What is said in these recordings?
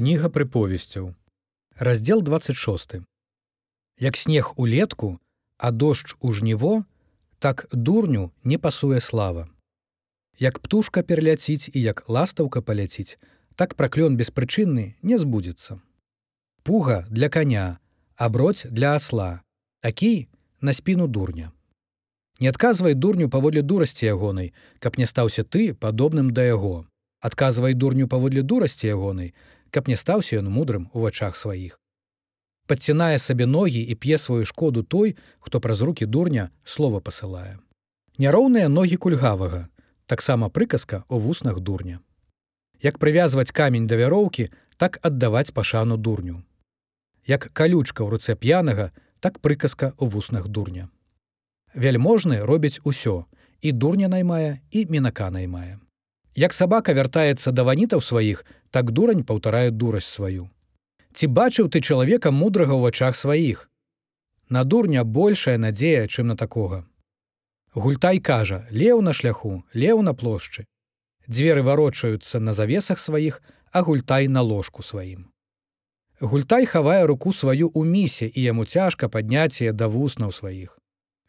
Кніга прыповесцяў. Раздзел 26. Як снег улетку, а дождж у жніво, так дурню не пасуе слава. Як птушка пераляціць і як ластаўка паляціць, так праклён беспрычынны не збудзецца. Пуга для коня, а бродь для асла, Акі на спіну дурня. Не адказвай дурню паводле дурасці ягонай, каб не стаўся ты падобным да яго. Адказвай дурню паводле дурасці ягонай, каб не стаўся ён мудрым у вачах сваіх. Падцінае сабе ногі і п'е сваю шкоду той, хто праз рукі дурня слова пасылае. Няроўныя ногі кульгавага, таксама прыказка ў вуснах дурня. Як прывязваць камень да вяроўкі, так аддаваць пашану дурню. Як калючка ў руцэ п'янага, так прыказка ў вуснах дурня. Вяльможны робяць усё, і дурня наймае і мінака наймае. Як сабака вяртаецца да ванітаў сваіх, так дурань паўтарае дурасць сваю. Ці бачыў ты чалавека мудрага ў вачах сваіх. На дурня большая надзея, чым на такога. Гультай кажа: леў на шляху, леў на плошчы. Дзверы варочаюцца на завесах сваіх, а гультай на ложку сваім. Гультай хавае руку сваю ў місе і яму цяжка падняць яе да вуснаў сваіх.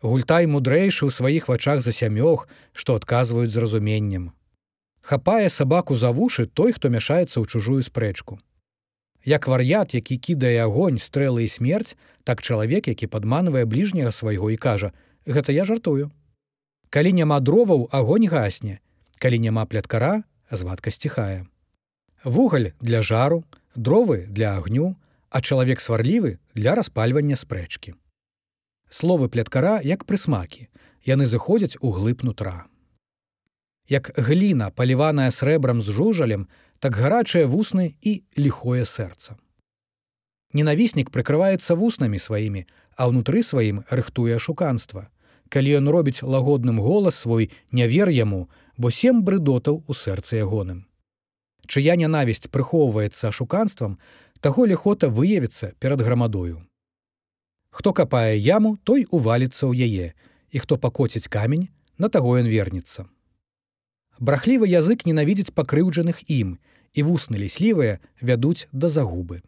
Гультай мудрэйшы ў сваіх вачах за сямёг, што адказваюць зразуменнем хапае сабаку за вушы той, хто мяшаецца ў чужую спрэчку. Як вар'ят, які кідае агонь, стрэлы і смерць, так чалавек, які падманвае бліжняга свайго і кажа: « Гэта я жартую. Калі няма дроваў, агонь гасне, калі няма пляткара, звадка сціхае. Вугаль для жару, дровы для агню, а чалавек сварлівы для распальвання спрэчкі. Словы пляткара як прысмакі, яны зыходзяць у глыб нутра як гліна паліваная срэбрам з жужалем, так гарачыя вусны і ліхое сэрца. Ненавіснік прыкрываецца вуснамі сваімі, а ўнутры сваім рыхтуе шуканства. Калі ён робіць лагодным голас свой, не вер яму, бо сем брыдотаў у сэрцы ягоным. Чыя нянавісць прыхоўваецца шуканствам, таго ліхота выявіцца перад грамадою. Хто капае яму, той уваліцца ў яе, і хто пакоціць камень, на таго ён вернецца брахлівы язык ненавідзець пакрыўджаных ім і вусны ліслівыя вядуць да загубы